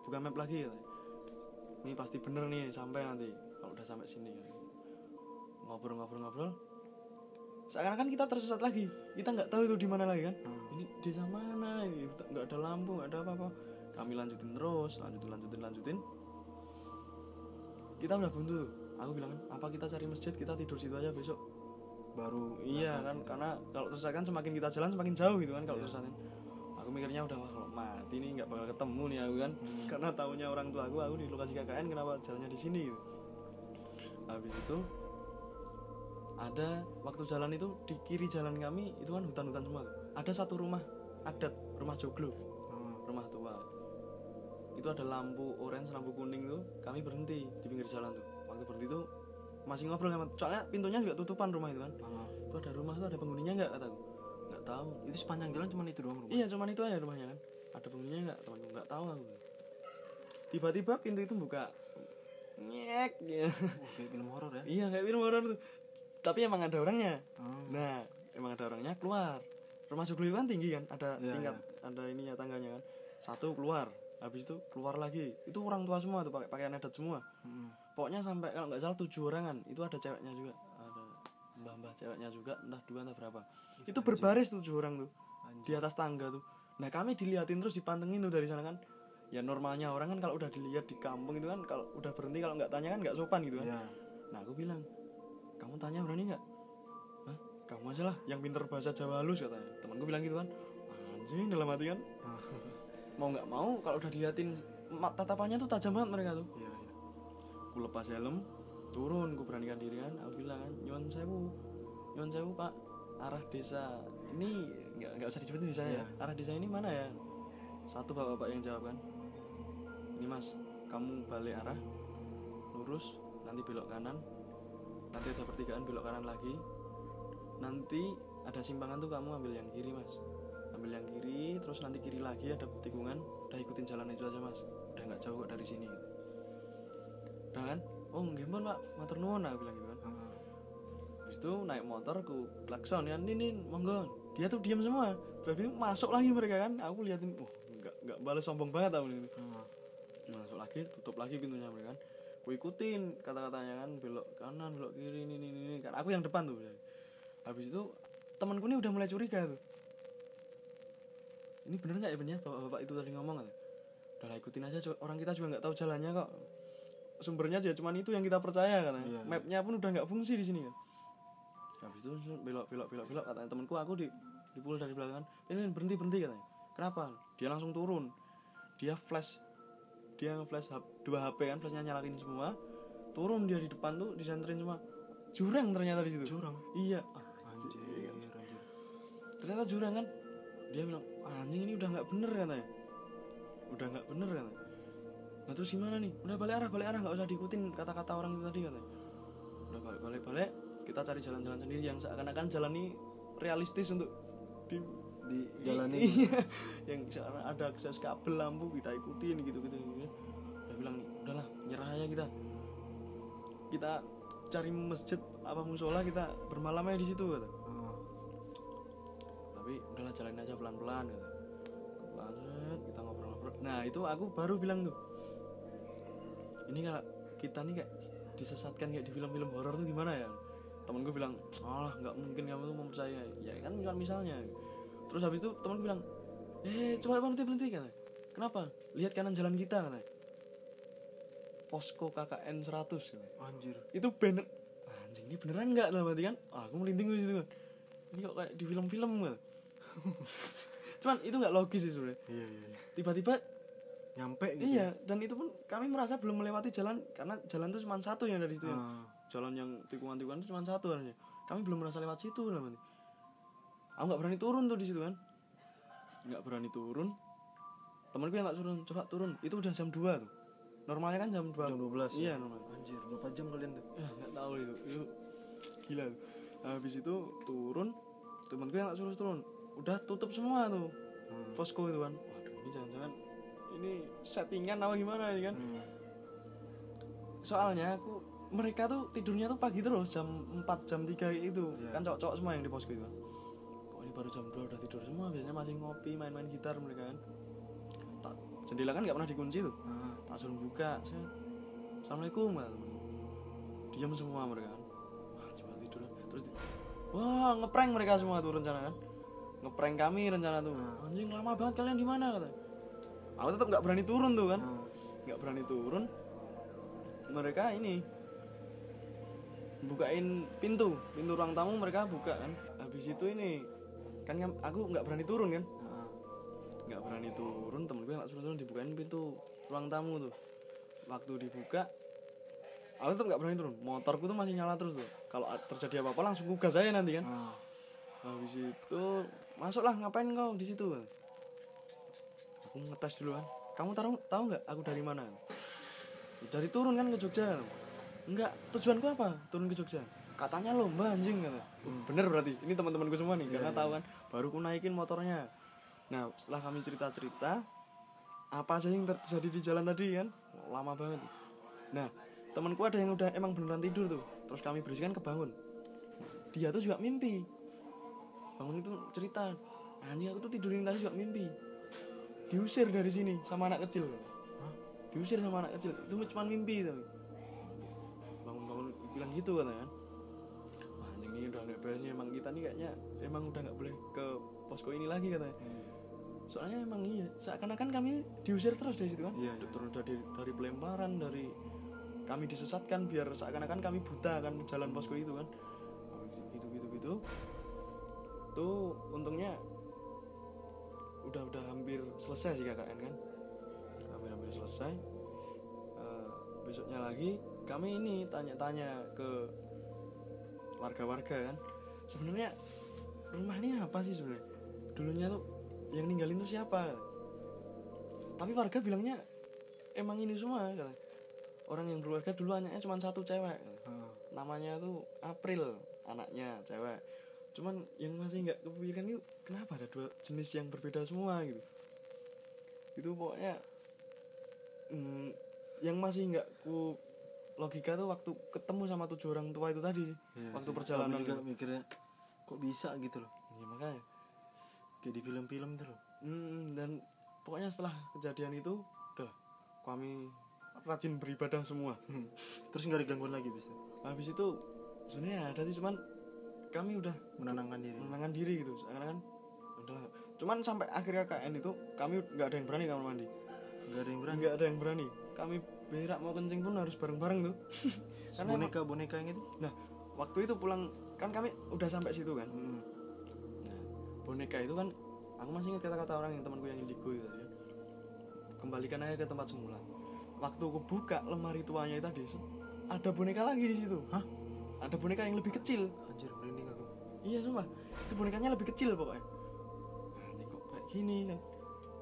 buka map lagi katanya. Ini pasti bener nih sampai nanti. Kalau udah sampai sini. Ngobrol-ngobrol-ngobrol. Seakan-akan kita tersesat lagi. Kita nggak tahu itu di mana lagi kan. Hmm. ini desa mana ini? Nggak ada lampu nggak ada apa-apa. Kami lanjutin terus lanjutin lanjutin lanjutin kita udah buntu. Tuh aku bilang apa kita cari masjid? Kita tidur situ aja besok. Baru iya kan karena kalau tersesat kan semakin kita jalan semakin jauh gitu kan kalau tersesat kan. aku mikirnya udah wah kalau mati nih? Nggak bakal ketemu nih aku kan. Hmm. karena taunya orang tua aku aku di lokasi KKN kenapa jalannya di sini gitu. Habis itu ada waktu jalan itu di kiri jalan kami itu kan hutan-hutan semua. Ada satu rumah adat rumah joglo. Hmm. rumah tua itu ada lampu orange lampu kuning tuh. Kami berhenti di pinggir jalan tuh. Waktu berhenti tuh masih ngobrol sama soalnya pintunya juga tutupan rumah itu kan. Ah. itu ada rumah tuh ada penghuninya nggak kataku? Nggak tahu. Itu sepanjang jalan cuma itu doang rumah? Iya cuman itu aja rumahnya kan. Ada penghuninya nggak? Temanku nggak tahu aku. Tiba-tiba pintu itu buka. Nyek ya. Wah, kayak film horor ya? Iya kayak film horor tuh. Tapi emang ada orangnya. Ah. nah emang ada orangnya keluar. Rumah itu kan tinggi kan? Ada Iya, tingkat ada ininya tangganya kan. Satu keluar habis itu keluar lagi. Itu orang tua semua tuh pakai pakaian adat semua. Hmm. pokoknya sampai kalau nggak salah tujuh orangan itu ada ceweknya juga. Ada mbah-mbah ceweknya juga entah dua entah berapa. Itu berbaris tujuh orang tuh di atas tangga tuh. Nah kami diliatin terus dipantengin tuh dari sana kan. Ya normalnya orang kan kalau udah dilihat di kampung itu kan kalau udah berhenti kalau nggak tanya kan nggak sopan gitu kan. Iya. nah aku bilang kamu tanya berani nggak? Kamu aja lah yang pinter bahasa Jawa halus katanya. Temanku bilang gitu kan. Anjing dalam hati kan *laughs* mau nggak mau kalau udah diliatin tatapannya tuh tajam banget mereka tuh. Iya, iya. aku lepas helm turun aku beranikan diri kan. Aku bilang kan nyuwun sewu nyuwun sewu pak. Arah desa ini nggak nggak usah disebutin desanya ya. Iya. arah desa ini mana ya? Satu bapak-bapak yang jawab kan ini mas kamu balik arah lurus nanti belok kanan. Nanti ada pertigaan belok kanan lagi. Nanti ada simpangan tuh kamu ambil yang kiri mas ambil yang kiri terus nanti kiri lagi ada tikungan udah ikutin jalan itu aja mas. Udah nggak jauh kok dari sini. Udah kan? Oh pun pak. Matur nuwun aku bilang gitu kan. Ah. habis itu naik motor ku klakson ya. Ini monggo. Dia tuh diam semua. Berarti masuk lagi mereka kan? Aku liatin uh nggak nggak balas sombong banget aku gitu Ah. masuk lagi tutup lagi pintunya mereka kan. Ku ikutin kata-katanya kan belok kanan belok kiri ini ini ini kan. Aku yang depan tuh habis itu temanku ini udah mulai curiga tuh ini bener nggak ya bener bapak-bapak itu tadi ngomong kan? Udah ikutin aja. Orang kita juga nggak tahu jalannya kok. Sumbernya aja cuman itu yang kita percaya katanya. Iya, iya. mapnya pun udah nggak fungsi di sini kan? Habis itu belok belok belok belok katanya. Temanku aku di dipukul dari belakang. Ini berhenti berhenti katanya. Kenapa? Dia langsung turun. Dia flash. Dia nge-flash hap- dua HP kan flashnya nyalakin semua. Turun dia di depan tuh disenterin semua. Jurang ternyata di situ. Jurang? iya. Anjir, anjir. ternyata jurang kan? Dia bilang anjing ini udah nggak bener katanya. Udah nggak bener katanya. Nah terus gimana nih? Udah balik arah balik arah nggak usah diikutin kata-kata orang itu tadi katanya. Udah balik balik balik. Kita cari jalan-jalan sendiri yang seakan-akan jalan ini realistis untuk di Dijalani. *laughs* iya. Yang sekarang ada akses kabel lampu kita ikutin gitu gitu, gitu. dia bilang udahlah nyerah aja kita. Kita cari masjid apa musola kita bermalam aja di situ kata. Tapi udahlah jalanin aja pelan-pelan gitu. Banget kita ngobrol-ngobrol. Nah, itu aku baru bilang tuh. Ini kalau kita nih kayak disesatkan kayak di film-film horor tuh gimana ya? Temen gue bilang, "Alah, nggak mungkin kamu tuh mempercaya." Ya kan cuma misalnya. Terus habis itu temen gue bilang, "Eh, coba berhenti berhenti katanya. Kenapa? Lihat kanan jalan kita katanya. Posko KKN 100 katanya Anjir. itu bener anjing ini beneran nggak dalam hati kan ah, aku merinding di situ kan ini kok kayak di film-film kan cuman itu nggak logis sih sebenarnya Iya iya. iya. tiba-tiba Nyampe gitu. iya dan itu pun kami merasa belum melewati jalan karena jalan itu cuma satu yang dari situ ya. Ah. jalan yang tikungan-tikungan itu cuma satu harusnya kami belum merasa lewat situ hati aku nggak berani turun tuh di situ kan nggak berani turun temanku yang tak turun coba turun itu udah jam 2 tuh normalnya kan jam 2 Jam 12 iya ya. normal Anjir, berapa jam kalian tuh? ya nggak tahu itu itu gila tuh. Habis itu turun temanku yang tak suruh turun udah tutup semua tuh Hmm. posko itu kan waduh ini jangan-jangan ini settingan apa gimana ini kan Hmm. soalnya aku mereka tuh tidurnya tuh pagi terus jam 4 jam 3 itu Iya. kan cowok-cowok semua yang di posko itu kan ini baru jam 2 udah tidur semua biasanya masih ngopi main-main gitar mereka kan tak jendela kan nggak pernah dikunci tuh Ah. tak suruh buka saya assalamualaikum temen. diam semua mereka kan wah coba tidur terus di- wah ngeprank mereka semua tuh rencana kan ngeprank kami rencana tuh. Anjing lama banget kalian di mana kata. Aku tetap nggak berani turun tuh kan? Ah. nggak berani turun. Mereka ini bukain pintu pintu ruang tamu mereka buka kan? Habis itu ini kan aku nggak berani turun kan? Ah. nggak berani turun temen gue nggak suruh turun dibukain pintu ruang tamu tuh. Waktu dibuka aku tuh nggak berani turun. Motorku tuh masih nyala terus tuh. Kalau terjadi apa apa langsung gas saya nanti kan? Ah. habis itu masuklah ngapain kau di situ? Aku ngetes dulu kan kamu tahu tahu nggak aku dari mana? Dari turun kan ke Jogja. Enggak tujuanku apa? Turun ke Jogja. Katanya lomba anjing. Kata bener berarti. Ini teman-temanku semua nih karena tahu kan baru ku naikin motornya. Nah setelah kami cerita cerita apa aja yang terjadi di jalan tadi kan? Lama banget. Nah temanku ada yang udah emang beneran tidur tuh. Terus kami berisikan kebangun. Dia tuh juga mimpi bangun itu cerita anjing aku tuh tidurin tadi juga mimpi. Diusir dari sini sama anak kecil Hah? diusir sama anak kecil. Itu cuma mimpi tapi. Bangun-bangun bilang gitu katanya kan. Wah, anjing ini udah nggak beresnya emang kita nih kayaknya emang udah nggak boleh ke posko ini lagi katanya soalnya emang iya seakan-akan kami diusir terus dari situ kan. Iya, iya. terus dari dari pelemparan dari kami disesatkan biar seakan-akan kami buta kan jalan posko itu kan. Gitu gitu gitu tuh untungnya udah udah hampir selesai sih KKN kan? Hampir hampir selesai. Eh, besoknya lagi kami ini tanya-tanya ke warga-warga kan? Sebenarnya rumah ini apa sih sebenarnya? Dulunya tuh yang ninggalin tuh siapa? Tapi warga bilangnya emang ini semua kata. orang yang berkeluarga dulu anaknya cuma satu cewek. Ah. namanya tuh April anaknya cewek cuman yang masih nggak kepikiran itu kenapa ada dua jenis yang berbeda semua gitu itu pokoknya mm, yang masih nggak ku logika tuh waktu ketemu sama tujuh orang tua itu tadi sih Iya waktu sih. perjalanan juga itu. mikirnya kok bisa gitu loh. Iya, makanya Kayak di film-film tuh loh. Mm, dan pokoknya setelah kejadian itu udah kami rajin beribadah semua Terus nggak ada gangguan lagi bisa. habis itu sebenarnya ada sih cuman kami udah Menenangkan diri. menenangkan diri gitu karena kan udahlah cuman sampai akhir KKN itu kami nggak ada yang berani kamar mandi Nggak ada yang berani. nggak ada yang berani kami berak mau kencing pun harus bareng-bareng tuh *laughs* karena boneka boneka yang itu. nah waktu itu pulang kan kami udah sampai situ kan Hmm. nah, boneka itu kan aku masih ingat kata-kata orang yang temanku yang indigo itu kan. kembalikan aja ke tempat semula waktu aku buka lemari tuanya tadi ada boneka lagi di situ Hah? ada boneka yang lebih kecil Anjir. Iya sumpah. Itu bonekanya lebih kecil pokoknya. Anjing kok kayak gini kan.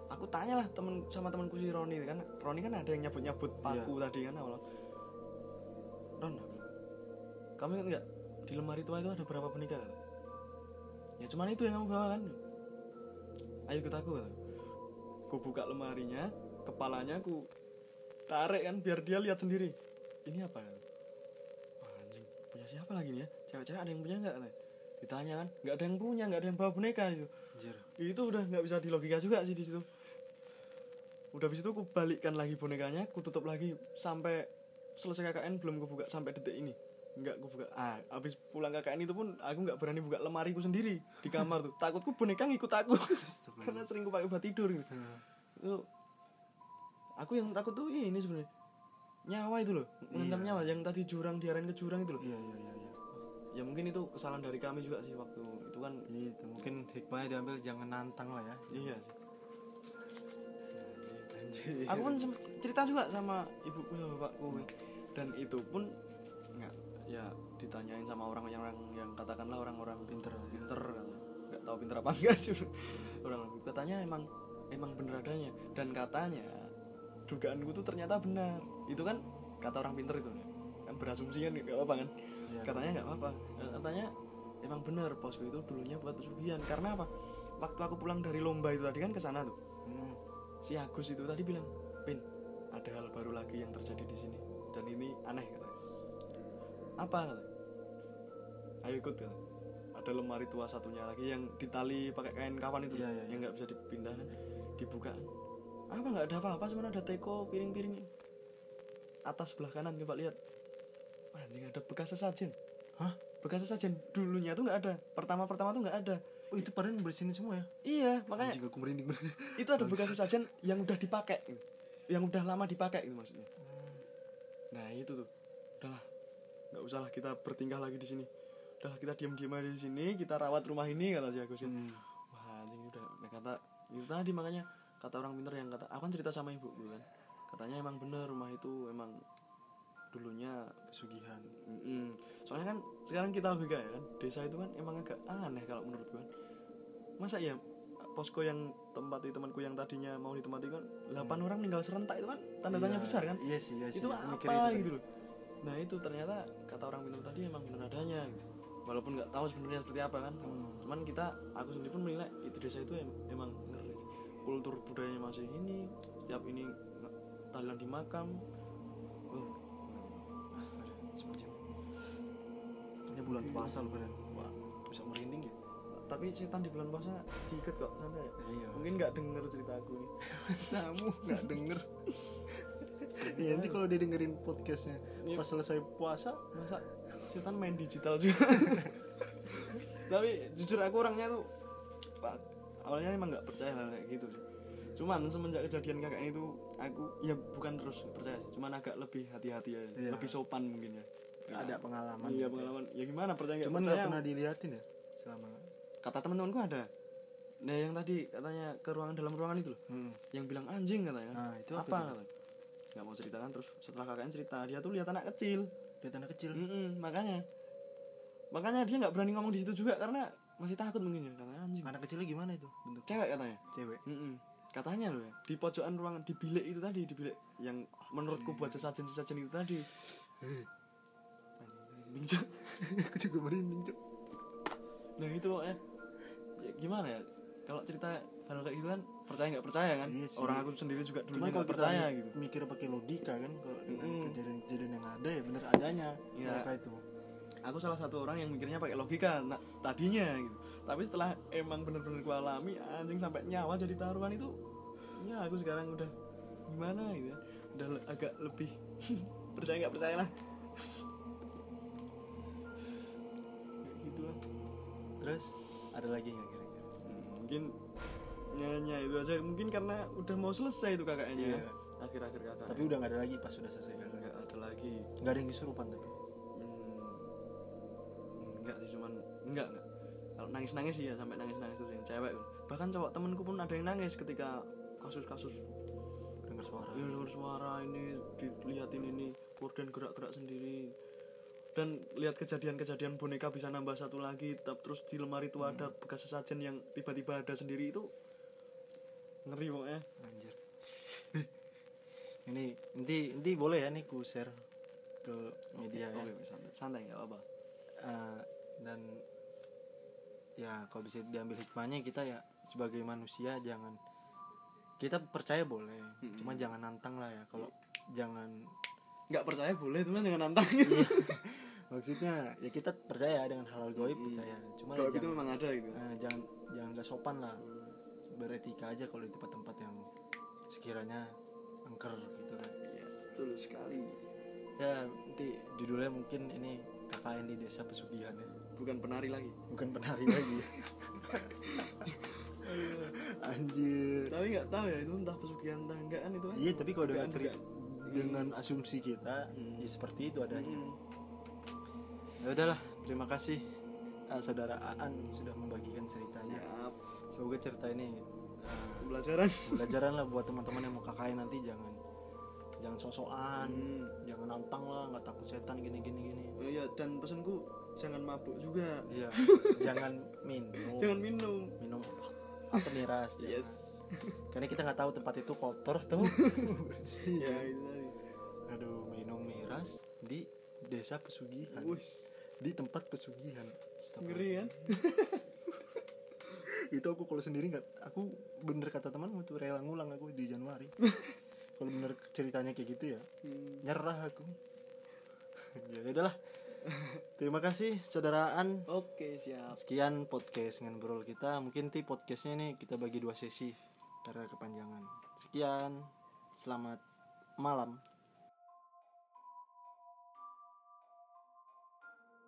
Aku tanya lah temen sama temanku si Roni kan. Roni kan ada yang nyabut nyabut paku tadi kan awal. Ron aku kamu ingat nggak? Di lemari tua itu ada berapa boneka? Ya cuman itu yang kamu bawa kan. Ayo ikut aku kata. Ku buka lemarinya kepalanya ku tarik kan biar dia lihat sendiri. Ini apa? Kata Wah, anjing. Punya siapa lagi nih ya? Cewek-cewek ada yang punya nggak kata ditanya kan nggak ada yang punya nggak ada yang bawa boneka itu. Anjir. itu udah nggak bisa dilogika juga sih di situ. Udah habis itu aku balikkan lagi bonekanya aku tutup lagi sampai selesai KKN belum aku buka sampai detik ini. Nggak aku buka. Ah habis pulang KKN itu pun aku nggak berani buka lemariku sendiri di kamar tuh. Takutku boneka ngikut aku. Karena sering aku pakai buat tidur gitu. Itu aku yang takut tuh ini sebenarnya. Nyawa itu loh mengancam nyawa yang tadi jurang diarahin ke jurang itu loh. Iya iya iya iya ya mungkin itu kesalahan dari kami juga sih waktu itu kan itu mungkin hikmahnya diambil jangan nantang lah ya. Iya sih. Anjir. Aku pun cerita juga sama ibuku sama bapakku. Dan itu pun nggak ya ditanyain sama orang yang orang yang katakanlah orang-orang pinter pinter kan nggak tahu pinter apa enggak sih. Orang katanya emang emang bener adanya. Dan katanya dugaanku tuh ternyata benar. Itu kan kata orang pinter itu kan berasumsi kan nggak apa kan Iya. katanya nggak apa katanya emang bener bosku itu dulunya buat pesugihan. Karena apa? Waktu aku pulang dari lomba itu tadi kan ke sana tuh. Hmm. si Agus itu tadi bilang Pin ada hal baru lagi yang terjadi di sini. Dan ini aneh katanya. Apa? katanya. Ayo ikut katanya. Ada lemari tua satunya lagi yang ditali pakai kain kawan itu Iya, iya, yang nggak bisa dipindah dibuka. Apa? Nggak ada apa-apa cuma ada teko piring-piring atas sebelah kanan coba lihat anjing? Ada bekas sesajen hah? Bekas sesajen dulunya tuh nggak ada. Pertama-pertama tuh nggak ada. Oh itu padahal bersini semua ya? Iya makanya anjing aku merinding bener itu ada bekas sesajen yang udah dipakai. Gitu. yang udah lama dipakai. Itu maksudnya. Nah itu tuh. Udahlah. Nggak usah lah kita bertingkah lagi di sini. Udahlah kita diam-diam aja di sini. Kita rawat rumah ini kata si Agus Hmm. wah anjing udah. Nah, kata itu tadi makanya kata orang pinter yang kata aku kan cerita sama ibu kan. Katanya emang bener rumah itu emang dulunya pesugihan Mm-mm. soalnya kan sekarang kita logika ya kan desa itu kan emang agak aneh kalau menurut gue masa ya posko yang tempati temanku yang tadinya mau ditempati kan 8 orang meninggal serentak itu kan tanda tanya Iya, besar kan? Iya sih iya sih itu apa itu gitu loh. Nah itu ternyata kata orang pintar tadi emang benar adanya. Gitu. walaupun nggak tahu sebenarnya seperti apa kan. Hmm. cuman kita aku sendiri pun menilai itu desa itu em- emang ngeri kultur budayanya masih ini setiap ini tahlilan di makam bulan puasa loh bener wah bisa merinding ya? Tapi setan di bulan puasa diikat kok santai ya? Iya mungkin nggak denger cerita aku nih *laughs* kamu nggak denger? *laughs* Ya nanti kalau dia dengerin podcastnya Iya. pas selesai puasa masa setan main digital juga? *laughs* Tapi jujur aku orangnya tuh pak awalnya emang nggak percaya hal kayak gitu sih. Cuman semenjak kejadian kakak itu aku ya bukan terus percaya sih cuman agak lebih hati-hati aja Iya. lebih sopan mungkin ya ada pengalaman iya pengalaman. Ya gimana percaya cuman nggak pernah diliatin ya selama kata teman-temanku ada. Nah yang tadi katanya ke ruangan dalam ruangan itu loh. Hmm. yang bilang anjing katanya. Nah, itu apa, apa katanya? Nggak mau ceritakan terus setelah kakaknya cerita dia tuh lihat anak kecil. Dia tanda kecil? Mm-mm, makanya. Makanya dia nggak berani ngomong di situ juga karena masih takut mungkin ya karena anjing. Anak kecilnya gimana itu bentuk cewek katanya? Cewek. Mm-mm. katanya loh ya di pojokan ruangan di bilik itu tadi di bilik yang menurutku buat sesajen sesajen itu tadi Bincang. *laughs* aku juga merinding Cok. nah itu pokoknya. Ya gimana ya? Kalau cerita hal kayak gitu kan percaya nggak percaya kan? Iya sih. orang aku sendiri juga kalau nggak percaya gitu. mikir pakai logika kan kalau dengan kejadian-kejadian yang ada ya bener adanya. Iya. mereka itu. Aku salah satu orang yang mikirnya pakai logika nah, tadinya gitu. Tapi setelah emang bener-bener ku alami anjing sampai nyawa jadi taruhan itu ya aku sekarang udah gimana gitu ya? Udah le- agak lebih *laughs* percaya nggak percaya lah terus ada lagi nggak kira-kira? Hmm, mungkin nyanyi itu aja. Mungkin karena udah mau selesai itu kakaknya Iya. akhir-akhir kakak tapi udah nggak ada lagi pas sudah selesai nggak ada lagi. Nggak ada yang kesurupan tapi? Hmm, enggak sih cuman enggak enggak kalau nangis nangis sih ya sampai nangis nangis tuh yang cewek bahkan cowok temenku pun ada yang nangis ketika kasus-kasus. Dengar suara. Ini dengar suara ini dilihatin ini korden gerak-gerak sendiri dan lihat kejadian-kejadian boneka bisa nambah satu lagi tetap terus di lemari itu ada bekas sesajen yang tiba-tiba ada sendiri itu ngeri pokoknya. Anjir. *laughs* Ini nanti nanti boleh ya nih ku share ke media ya? oke oke, santai santai nggak apa Eh, dan ya kalau bisa diambil hikmahnya kita ya sebagai manusia jangan kita percaya boleh Mm-mm. cuma jangan nantang lah ya. Kalau jangan nggak percaya boleh teman jangan nantang *laughs* maksudnya ya kita percaya dengan hal-hal goib percaya. Cuma ya kalau gitu jangan, memang ada gitu. eh, jangan jangan gak sopan lah. Beretika aja kalau di tempat-tempat yang sekiranya angker gitu kan. Iya, betul sekali. Ya nanti judulnya mungkin ini KKN di desa pesugihan ya. Bukan penari lagi. Bukan penari lagi. *laughs* Anjir. Tapi nggak tahu ya itu entah pesugihan entah enggak kan itu kan? Iya tapi kalau dengan cerita dengan asumsi kita Hmm. ya seperti itu adanya. Hmm. Ya udahlah terima kasih eh, saudara Aan sudah membagikan ceritanya. Siap. Semoga cerita ini eh, pembelajaran. pelajaran lah buat teman-teman yang mau KKN nanti jangan jangan sosokan Hmm. jangan nantang lah nggak takut setan gini gini gini. Oh iya dan pesanku jangan mabuk juga. Iya *laughs* jangan minum. Jangan minum. Minum apa miras *laughs* yes. Karena kita nggak tahu tempat itu kotor tuh. Bersih *laughs* ya aduh minum miras di desa pesugihan. Wush, di tempat pesugihan. Ngeri kan? *laughs* Itu aku kalau sendiri nggak aku bener kata temanmu tuh rela ngulang aku di Januari. *laughs* Kalau bener ceritanya kayak gitu ya Hmm. nyerah aku. *laughs* Ya udahlah. Terima kasih saudaraan. Oke siap. Sekian podcast ngobrol kita. Mungkin ti podcastnya nih kita bagi dua sesi karena kepanjangan. Sekian selamat malam